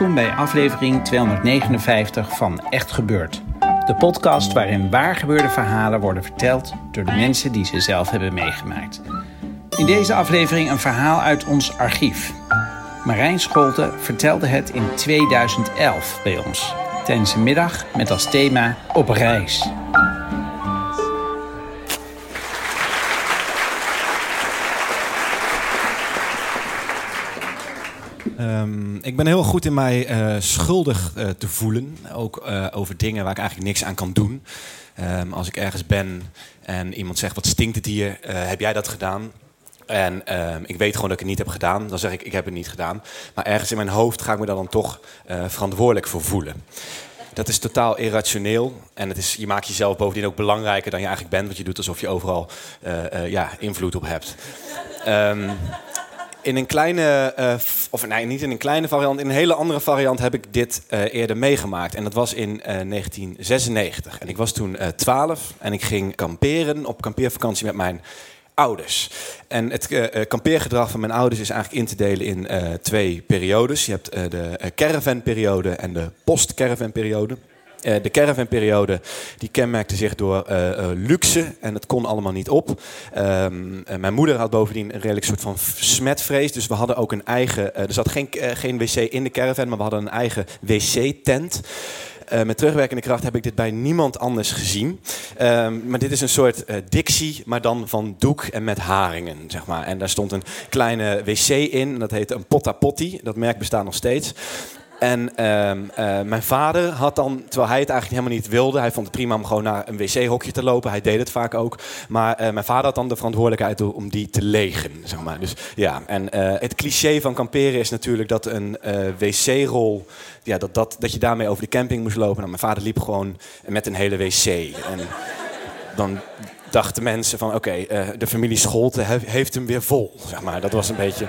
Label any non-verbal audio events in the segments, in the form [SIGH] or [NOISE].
Welkom bij aflevering 259 van Echt Gebeurd. De podcast waarin waargebeurde verhalen worden verteld door de mensen die ze zelf hebben meegemaakt. In deze aflevering een verhaal uit ons archief. Marijn Scholte vertelde het in 2011 bij ons. Tijdens een middag met als thema Op reis. Ehm, ik ben heel goed in mij eh, schuldig eh, te voelen. Ook eh, over dingen waar ik eigenlijk niks aan kan doen. Ehm, als ik ergens ben en iemand zegt: Wat stinkt het hier? Heb jij dat gedaan? En ehm, ik weet gewoon dat ik het niet heb gedaan. Dan zeg ik: Ik heb het niet gedaan. Maar ergens in mijn hoofd ga ik me daar dan toch verantwoordelijk voor voelen. Dat is totaal irrationeel. En het is, je maakt jezelf bovendien ook belangrijker dan je eigenlijk bent. Want je doet alsof je overal ja, invloed op hebt. Ehm, in een kleine, eh, of nee, niet in een kleine variant, in een hele andere variant heb ik dit eh, eerder meegemaakt. En dat was in eh, 1996. En ik was toen eh 12 en ik ging kamperen op kampeervakantie met mijn ouders. En het eh, eh, kampeergedrag van mijn ouders is eigenlijk in te delen in eh, twee periodes. Je hebt eh, de eh, caravanperiode en de post-caravanperiode. Eh, de caravanperiode die kenmerkte zich door eh, eh, luxe en het kon allemaal niet op. Ehm, eh, mijn moeder had bovendien een redelijk soort van smetvrees. Dus we hadden ook een eigen. eh, er zat geen, eh, geen wc in de caravan, maar we hadden een eigen wc-tent. Eh, met terugwerkende kracht heb ik dit bij niemand anders gezien. Ehm, maar dit is een soort eh, Dixie, maar dan van doek en met haringen, zeg maar. En daar stond een kleine wc in, dat heette een potta potti. Dat merk bestaat nog steeds. En ehm, eh, mijn vader had dan, terwijl hij het eigenlijk helemaal niet wilde, hij vond het prima om gewoon naar een wc-hokje te lopen. Hij deed het vaak ook. Maar eh, mijn vader had dan de verantwoordelijkheid om die te legen. Zeg maar. Dus ja, en eh, het cliché van kamperen is natuurlijk dat een wc-rol, ja, dat, dat, dat je daarmee over de camping moest lopen. Nou, mijn vader liep gewoon met een hele wc. En dan dachten mensen van oké, de familie Scholte he- heeft hem weer vol. Zeg maar. Dat was een beetje.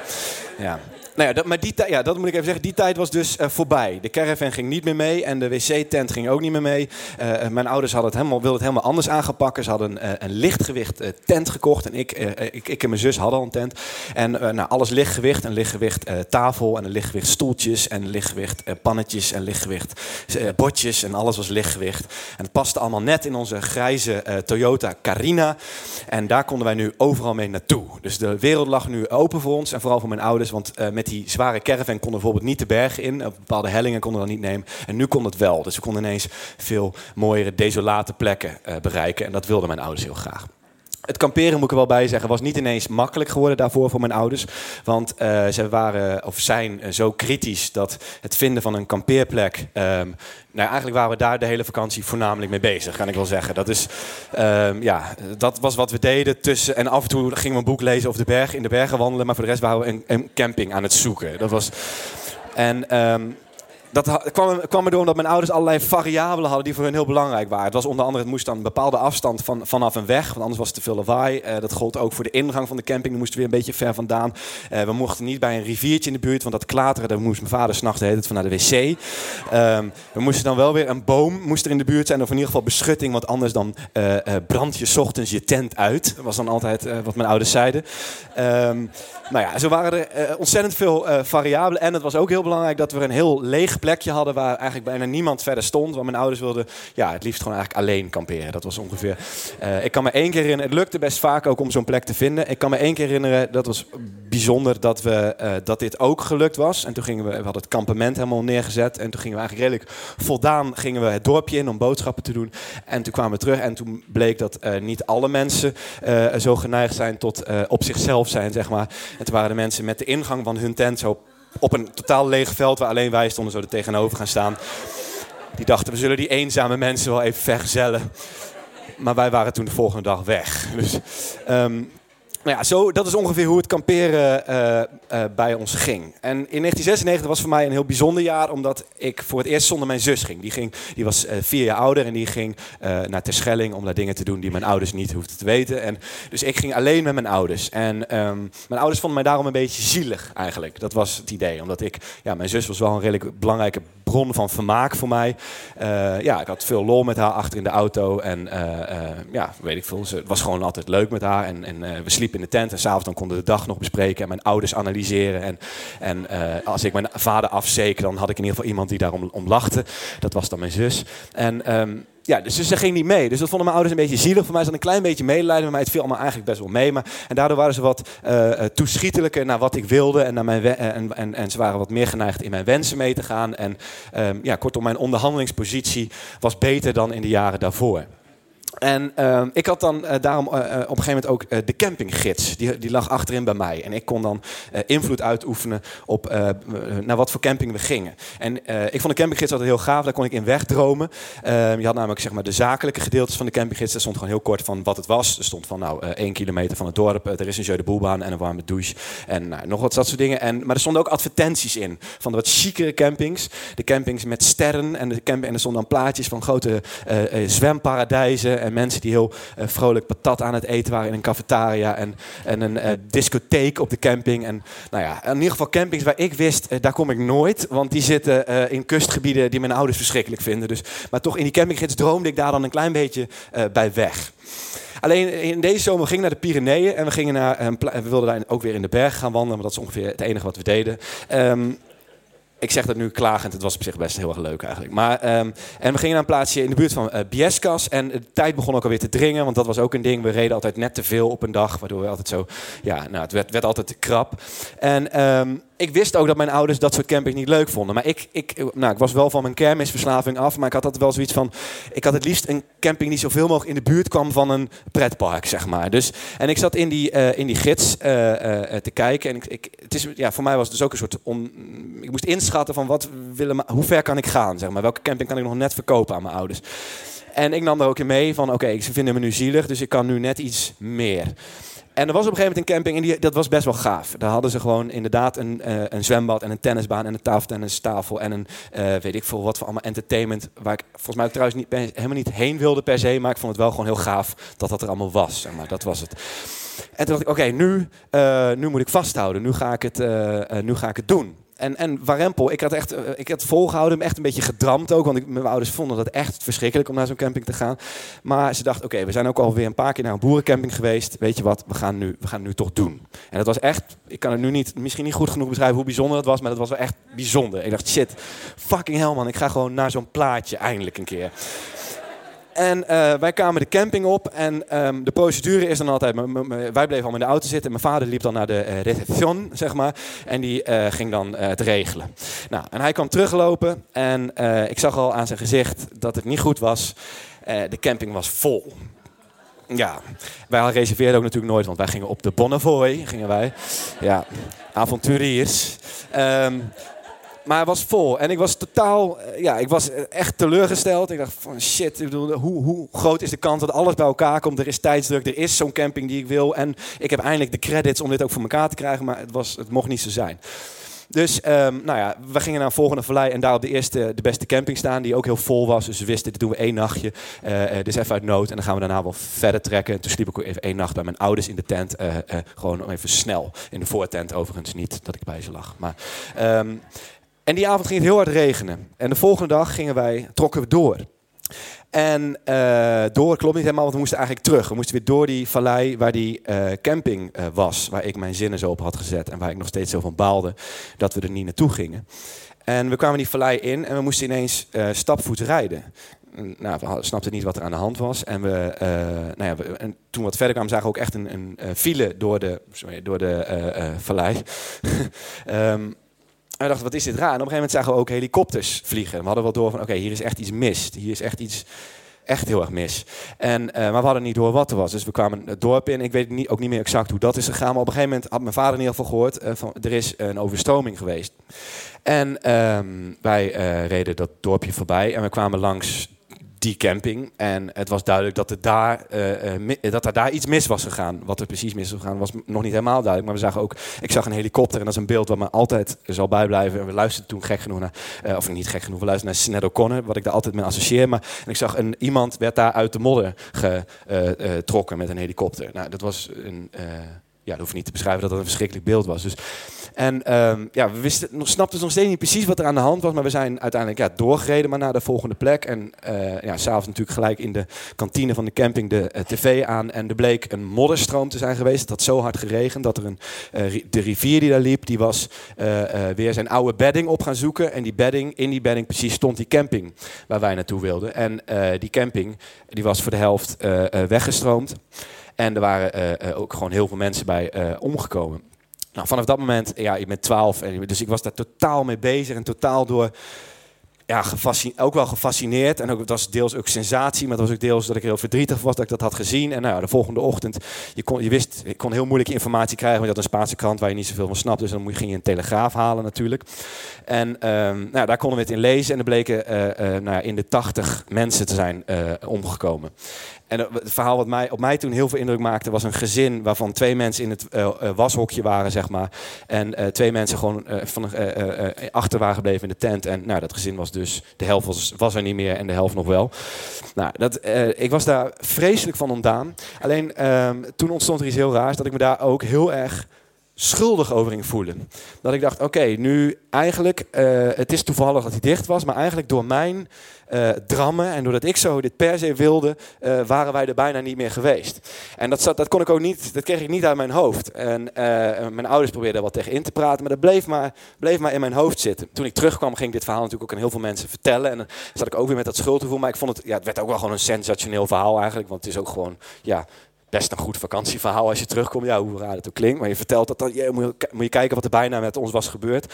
Ja. Nou ja, dat, maar die ja, dat moet ik even zeggen. Die tijd was dus eh, voorbij. De caravan ging niet meer mee en de wc-tent ging ook niet meer mee. Eh, mijn ouders hadden het helemaal, wilden het helemaal anders aangepakken. Ze hadden eh, een lichtgewicht eh, tent gekocht en ik, eh, ik, ik en mijn zus hadden al een tent. En eh, nou, alles lichtgewicht, een lichtgewicht eh, tafel en een lichtgewicht stoeltjes en een lichtgewicht eh, pannetjes en lichtgewicht eh, bordjes en alles was lichtgewicht. En het paste allemaal net in onze grijze eh, Toyota Carina. En daar konden wij nu overal mee naartoe. Dus de wereld lag nu open voor ons en vooral voor mijn ouders. Want eh, met die zware caravan konden bijvoorbeeld niet de bergen in. Bepaalde hellingen konden we dat niet nemen. En nu kon het wel. Dus we konden ineens veel mooiere, desolate plekken eh, bereiken. En dat wilden mijn ouders heel graag. Het kamperen, moet ik er wel bij zeggen, was niet ineens makkelijk geworden daarvoor voor mijn ouders. Want eh, ze waren, of zijn eh, zo kritisch dat het vinden van een kampeerplek. ehm, nou, eigenlijk waren we daar de hele vakantie voornamelijk mee bezig, kan ik wel zeggen. Dat, is, ehm, ja, dat was wat we deden tussen. En af en toe gingen we een boek lezen of de berg, in de bergen wandelen. Maar voor de rest waren we een, een camping aan het zoeken. Dat was. En. ehm, dat kwam, kwam erdoor omdat mijn ouders allerlei variabelen hadden die voor hun heel belangrijk waren. Het was onder andere, het moest dan een bepaalde afstand van, vanaf een weg, want anders was het te veel lawaai. Eh, dat gold ook voor de ingang van de camping, daar moesten we weer een beetje ver vandaan. Eh, we mochten niet bij een riviertje in de buurt, want dat klateren, daar moest mijn vader s'nachts tijd van naar de wc. Ehm, we moesten dan wel weer een boom moest er in de buurt zijn, of in ieder geval beschutting, want anders dan eh, brand je ochtends je tent uit. Dat was dan altijd wat mijn ouders zeiden. Ehm, nou ja, zo waren er ontzettend veel variabelen. En het was ook heel belangrijk dat we een heel leeg plekje hadden waar eigenlijk bijna niemand verder stond. Want mijn ouders wilden ja, het liefst gewoon eigenlijk alleen kamperen. Dat was ongeveer. eh, ik kan me één keer herinneren, het lukte best vaak ook om zo'n plek te vinden. Ik kan me één keer herinneren, dat was bijzonder dat, we, eh, dat dit ook gelukt was. En toen gingen we, we hadden het kampement helemaal neergezet. En toen gingen we eigenlijk redelijk voldaan gingen we het dorpje in om boodschappen te doen. En toen kwamen we terug en toen bleek dat eh, niet alle mensen zo geneigd zijn tot op zichzelf zijn, zeg maar. En toen waren de mensen met de ingang van hun tent zo op een totaal leeg veld waar alleen wij stonden zo er tegenover gaan staan. Die dachten, we zullen die eenzame mensen wel even vergezellen. Maar wij waren toen de volgende dag weg. Dus, ehm, nou ja, zo, dat is ongeveer hoe het kamperen uh, uh, bij ons ging. En in 1996 was voor mij een heel bijzonder jaar, omdat ik voor het eerst zonder mijn zus ging. Die, ging, die was uh, vier jaar ouder en die ging naar Terschelling om daar dingen te doen die mijn ouders niet hoefden te weten. En, dus ik ging alleen met mijn ouders. En um, mijn ouders vonden mij daarom een beetje zielig eigenlijk. Dat was het idee, omdat ik, ja, mijn zus was wel een redelijk belangrijke bron van vermaak voor mij. ja, ik had veel lol met haar achter in de auto en ja, weet ik veel. Het was gewoon altijd leuk met haar en, en we sliepen in de tent en s'avonds dan konden we de dag nog bespreken en mijn ouders analyseren. En, en als ik mijn vader afzeek, dan had ik in ieder geval iemand die daarom om lachte. Dat was dan mijn zus. En um, ja, dus ze ging niet mee. Dus dat vonden mijn ouders een beetje zielig. Voor mij zat een klein beetje medelijden met mij. Het viel allemaal eigenlijk best wel mee. Maar, en daardoor waren ze wat uh, toeschietelijker naar wat ik wilde. En, naar mijn en, en, en, ze waren wat meer geneigd in mijn wensen mee te gaan. En um, ja, kortom, mijn onderhandelingspositie was beter dan in de jaren daarvoor. En uh, ik had dan uh, daarom uh, op een gegeven moment ook de campinggids. Die, die lag achterin bij mij. En ik kon dan invloed uitoefenen op naar wat voor camping we gingen. En ik vond de campinggids altijd heel gaaf. Daar kon ik in wegdromen. Ehm, je had namelijk zeg maar, de zakelijke gedeeltes van de campinggids. Daar stond gewoon heel kort van wat het was. Er stond van nou één kilometer van het dorp. er is een jeu de boelbaan en een warme douche. En nou, nog wat dat soort dingen. En, maar er stonden ook advertenties in. Van de wat chicere campings. De campings met sterren. En, de en er stonden dan plaatjes van grote zwemparadijzen en mensen die heel uh, vrolijk patat aan het eten waren in een cafetaria. En, en een uh, discotheek op de camping. En nou ja, in ieder geval campings waar ik wist, uh, daar kom ik nooit. Want die zitten in kustgebieden die mijn ouders verschrikkelijk vinden. Dus, maar toch in die campinggids droomde ik daar dan een klein beetje bij weg. Alleen in deze zomer gingen we naar de Pyreneeën en we, gingen naar, we wilden daar ook weer in de berg gaan wandelen, want dat is ongeveer het enige wat we deden. Um, ik zeg dat nu klagend, het was op zich best heel erg leuk eigenlijk. Maar, um, en we gingen naar een plaatsje in de buurt van uh, Biescas. En de tijd begon ook alweer te dringen, want dat was ook een ding. We reden altijd net te veel op een dag, waardoor we altijd zo... Ja, nou, het werd, werd altijd te krap. En um, ik wist ook dat mijn ouders dat soort camping niet leuk vonden. Maar ik, ik, nou, ik was wel van mijn kermisverslaving af. Maar ik had altijd wel zoiets van... Ik had het liefst een camping die zoveel mogelijk in de buurt kwam van een pretpark, zeg maar. Dus, en ik zat in die, uh, in die gids uh, uh, te kijken. En ik, ik, het is, ja, voor mij was het dus ook een soort... Ik moest inschatten van wat willen, hoe ver kan ik gaan, zeg maar. Welke camping kan ik nog net verkopen aan mijn ouders. En ik nam er ook in mee van... Oké, ze vinden me nu zielig, dus ik kan nu net iets meer. En er was op een gegeven moment een camping en die, dat was best wel gaaf. Daar hadden ze gewoon inderdaad een, uh, een zwembad en een tennisbaan en een tafeltennistafel en een uh, weet ik veel wat voor allemaal entertainment. Waar ik volgens mij trouwens niet, helemaal niet heen wilde per se, maar ik vond het wel gewoon heel gaaf dat dat er allemaal was. Maar. Dat was het. En toen dacht ik, oké, nu, uh, nu moet ik vasthouden. Nu ga ik het, nu ga ik het doen. En, en Warempel, ik had echt, ik had volgehouden, me echt een beetje gedramd ook. Want mijn ouders vonden dat echt verschrikkelijk om naar zo'n camping te gaan. Maar ze dachten, oké, we zijn ook alweer een paar keer naar een boerencamping geweest. Weet je wat, we gaan, nu, we gaan het nu toch doen. En dat was echt, ik kan het nu niet, misschien niet goed genoeg beschrijven hoe bijzonder het was. Maar dat was wel echt bijzonder. Ik dacht, shit, fucking hell man, ik ga gewoon naar zo'n plaatje eindelijk een keer. En uh, wij kwamen de camping op en um, de procedure is dan altijd... wij bleven allemaal in de auto zitten en mijn vader liep dan naar de uh, reception, zeg maar. En die uh, ging dan het regelen. Nou, en hij kwam teruglopen en ik zag al aan zijn gezicht dat het niet goed was. de camping was vol. Ja, wij reserveerden ook natuurlijk nooit, want wij gingen op de Bonnefoy, gingen wij. Ja, avonturiers. Um, maar het was vol. En ik was totaal, ja, ik was echt teleurgesteld. Ik dacht van shit, ik bedoel, hoe, hoe groot is de kans dat alles bij elkaar komt? Er is tijdsdruk, er is zo'n camping die ik wil. En ik heb eindelijk de credits om dit ook voor elkaar te krijgen, maar het, was, het mocht niet zo zijn. Dus um, nou ja, we gingen naar een volgende vallei en daar op de eerste, de beste camping staan, die ook heel vol was. Dus we wisten, dit doen we één nachtje. Uh, uh, dus even uit nood. En dan gaan we daarna wel verder trekken. En toen sliep ik even één nacht bij mijn ouders in de tent. Uh, gewoon even snel. In de voortent overigens niet, dat ik bij ze lag. Maar... Um, en die avond ging het heel hard regenen. En de volgende dag gingen wij, trokken we door. En uh, door klopt niet helemaal, want we moesten eigenlijk terug. We moesten weer door die vallei waar die uh, camping uh, was. Waar ik mijn zinnen zo op had gezet. En waar ik nog steeds zo van baalde dat we er niet naartoe gingen. En we kwamen die vallei in en we moesten ineens stapvoets rijden. Nou, we snapten niet wat er aan de hand was. En, we, nou ja, we, en toen we wat verder kwamen zagen we ook echt een, een file door de, sorry, door de vallei. um, [LAUGHS] we dachten, wat is dit raar? En op een gegeven moment zagen we ook helikopters vliegen. We hadden wel door van, oké, hier is echt iets mis. Hier is echt iets echt heel erg mis. En, eh, maar we hadden niet door wat er was. Dus we kwamen het dorp in. Ik weet niet, ook niet meer exact hoe dat is gegaan. Maar op een gegeven moment had mijn vader in ieder geval gehoord... eh, van, er is een overstroming geweest. En ehm, wij eh, reden dat dorpje voorbij en we kwamen langs die camping. En het was duidelijk dat er, daar, eh, eh, dat er daar iets mis was gegaan. Wat er precies mis was gegaan was nog niet helemaal duidelijk. Maar we zagen ook, ik zag een helikopter en dat is een beeld wat me altijd zal bijblijven. En we luisterden toen gek genoeg naar, eh, of niet gek genoeg, we luisterden naar Sinead O'Connor, wat ik daar altijd mee associeer. Maar, en ik zag een, iemand werd daar uit de modder getrokken met een helikopter. Nou, dat was een... ja, dat hoef niet te beschrijven dat dat een verschrikkelijk beeld was. Dus, en ehm, ja, we wisten, snapten nog steeds niet precies wat er aan de hand was. Maar we zijn uiteindelijk ja, doorgereden maar naar de volgende plek. En eh ja, s'avonds natuurlijk gelijk in de kantine van de camping de eh, tv aan. En er bleek een modderstroom te zijn geweest. Het had zo hard geregend dat er een, eh, de rivier die daar liep... die was weer zijn oude bedding op gaan zoeken. En die bedding, in die bedding precies stond die camping waar wij naartoe wilden. En die camping die was voor de helft weggestroomd. En er waren eh, eh, ook gewoon heel veel mensen bij eh, omgekomen. Nou, vanaf dat moment, ja, ik ben 12, en, dus ik was daar totaal mee bezig en totaal door, ja, ook wel gefascineerd. En ook, het was deels ook sensatie, maar het was ook deels dat ik heel verdrietig was dat ik dat had gezien. En nou, de volgende ochtend, je, kon, je wist, je kon heel moeilijke informatie krijgen, want je had een Spaanse krant waar je niet zoveel van snapt. Dus dan ging je een telegraaf halen natuurlijk. En ehm, nou, daar konden we het in lezen en er bleken nou, in de 80 mensen te zijn omgekomen. En het verhaal wat mij, op mij toen heel veel indruk maakte, was een gezin waarvan twee mensen in het eh, eh, washokje waren, zeg maar. En eh, twee mensen gewoon van, achter waren gebleven in de tent. En nou, dat gezin was dus, de helft was, was er niet meer en de helft nog wel. Nou, dat, ik was daar vreselijk van ontdaan. Alleen ehm, toen ontstond er iets heel raars, dat ik me daar ook heel erg schuldig over ging voelen. Dat ik dacht, oké, nu eigenlijk, eh, het is toevallig dat hij dicht was, maar eigenlijk door mijn eh, drammen en doordat ik zo dit per se wilde, eh, waren wij er bijna niet meer geweest. En dat, zat, dat kon ik ook niet, dat kreeg ik niet uit mijn hoofd. En mijn ouders probeerden er wat tegen in te praten, maar dat bleef maar, bleef maar in mijn hoofd zitten. Toen ik terugkwam, ging ik dit verhaal natuurlijk ook aan heel veel mensen vertellen. En dan zat ik ook weer met dat schuldgevoel, maar ik vond het, ja, het werd ook wel gewoon een sensationeel verhaal eigenlijk, want het is ook gewoon, ja, best een goed vakantieverhaal als je terugkomt. Ja, hoe raar het ook klinkt. Maar je vertelt dat dan. Ja, moet, je, kijken wat er bijna met ons was gebeurd.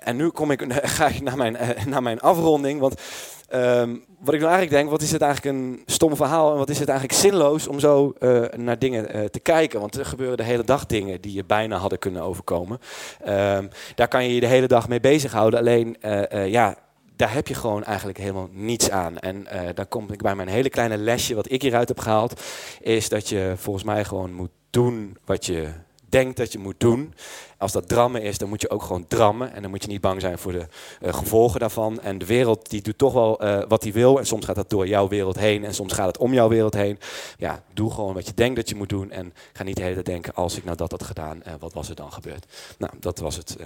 En nu kom ik, [LAUGHS] ga ik naar mijn, eh, naar mijn afronding. Want ehm, wat ik nou eigenlijk denk, wat is het eigenlijk een stom verhaal en wat is het eigenlijk zinloos om zo eh, naar dingen eh, te kijken. Want er gebeuren de hele dag dingen die je bijna hadden kunnen overkomen. Ehm, daar kan je je de hele dag mee bezighouden. Alleen, ja, daar heb je gewoon eigenlijk helemaal niets aan. En eh dan kom ik bij mijn hele kleine lesje, wat ik hieruit heb gehaald, is dat je volgens mij gewoon moet doen wat je denkt dat je moet doen. Als dat drammen is, dan moet je ook gewoon drammen. En dan moet je niet bang zijn voor de eh, gevolgen daarvan. En de wereld die doet toch wel eh, wat hij wil. En soms gaat dat door jouw wereld heen. En soms gaat het om jouw wereld heen. Ja, doe gewoon wat je denkt dat je moet doen. En ga niet de hele tijd denken, als ik nou dat had gedaan, wat was er dan gebeurd? Nou, dat was het.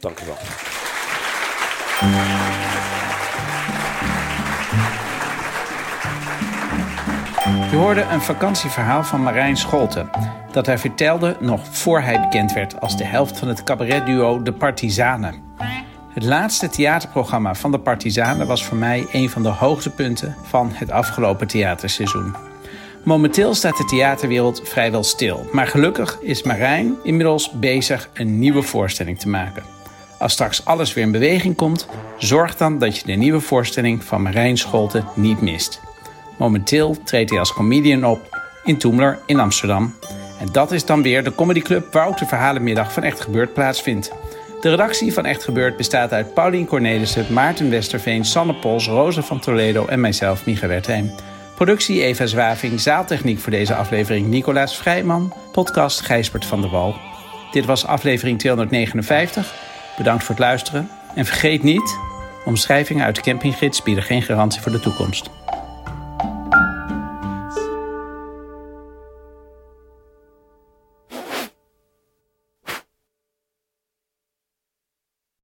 dank u wel. Je hoorde een vakantieverhaal van Marijn Scholten. Dat hij vertelde nog voor hij bekend werd als de helft van het cabaretduo De Partizanen. Het laatste theaterprogramma van De Partizanen was voor mij een van de hoogtepunten van het afgelopen theaterseizoen. Momenteel staat de theaterwereld vrijwel stil. Maar gelukkig is Marijn inmiddels bezig een nieuwe voorstelling te maken. Als straks alles weer in beweging komt, zorg dan dat je de nieuwe voorstelling van Marijn Scholten niet mist. Momenteel treedt hij als comedian op in Toemler in Amsterdam. En dat is dan weer de comedyclub waar ook de verhalenmiddag van Echt Gebeurd plaatsvindt. De redactie van Echt Gebeurd bestaat uit Paulien Cornelissen, Maarten Westerveen, Sanne Pols, Rosa van Toledo en mijzelf, Micha Wertheim. Productie Eva Zwaving, zaaltechniek voor deze aflevering Nicolaas Vrijman, podcast Gijsbert van der Wal. Dit was aflevering 259. Bedankt voor het luisteren. En vergeet niet, omschrijvingen uit de campinggids bieden geen garantie voor de toekomst.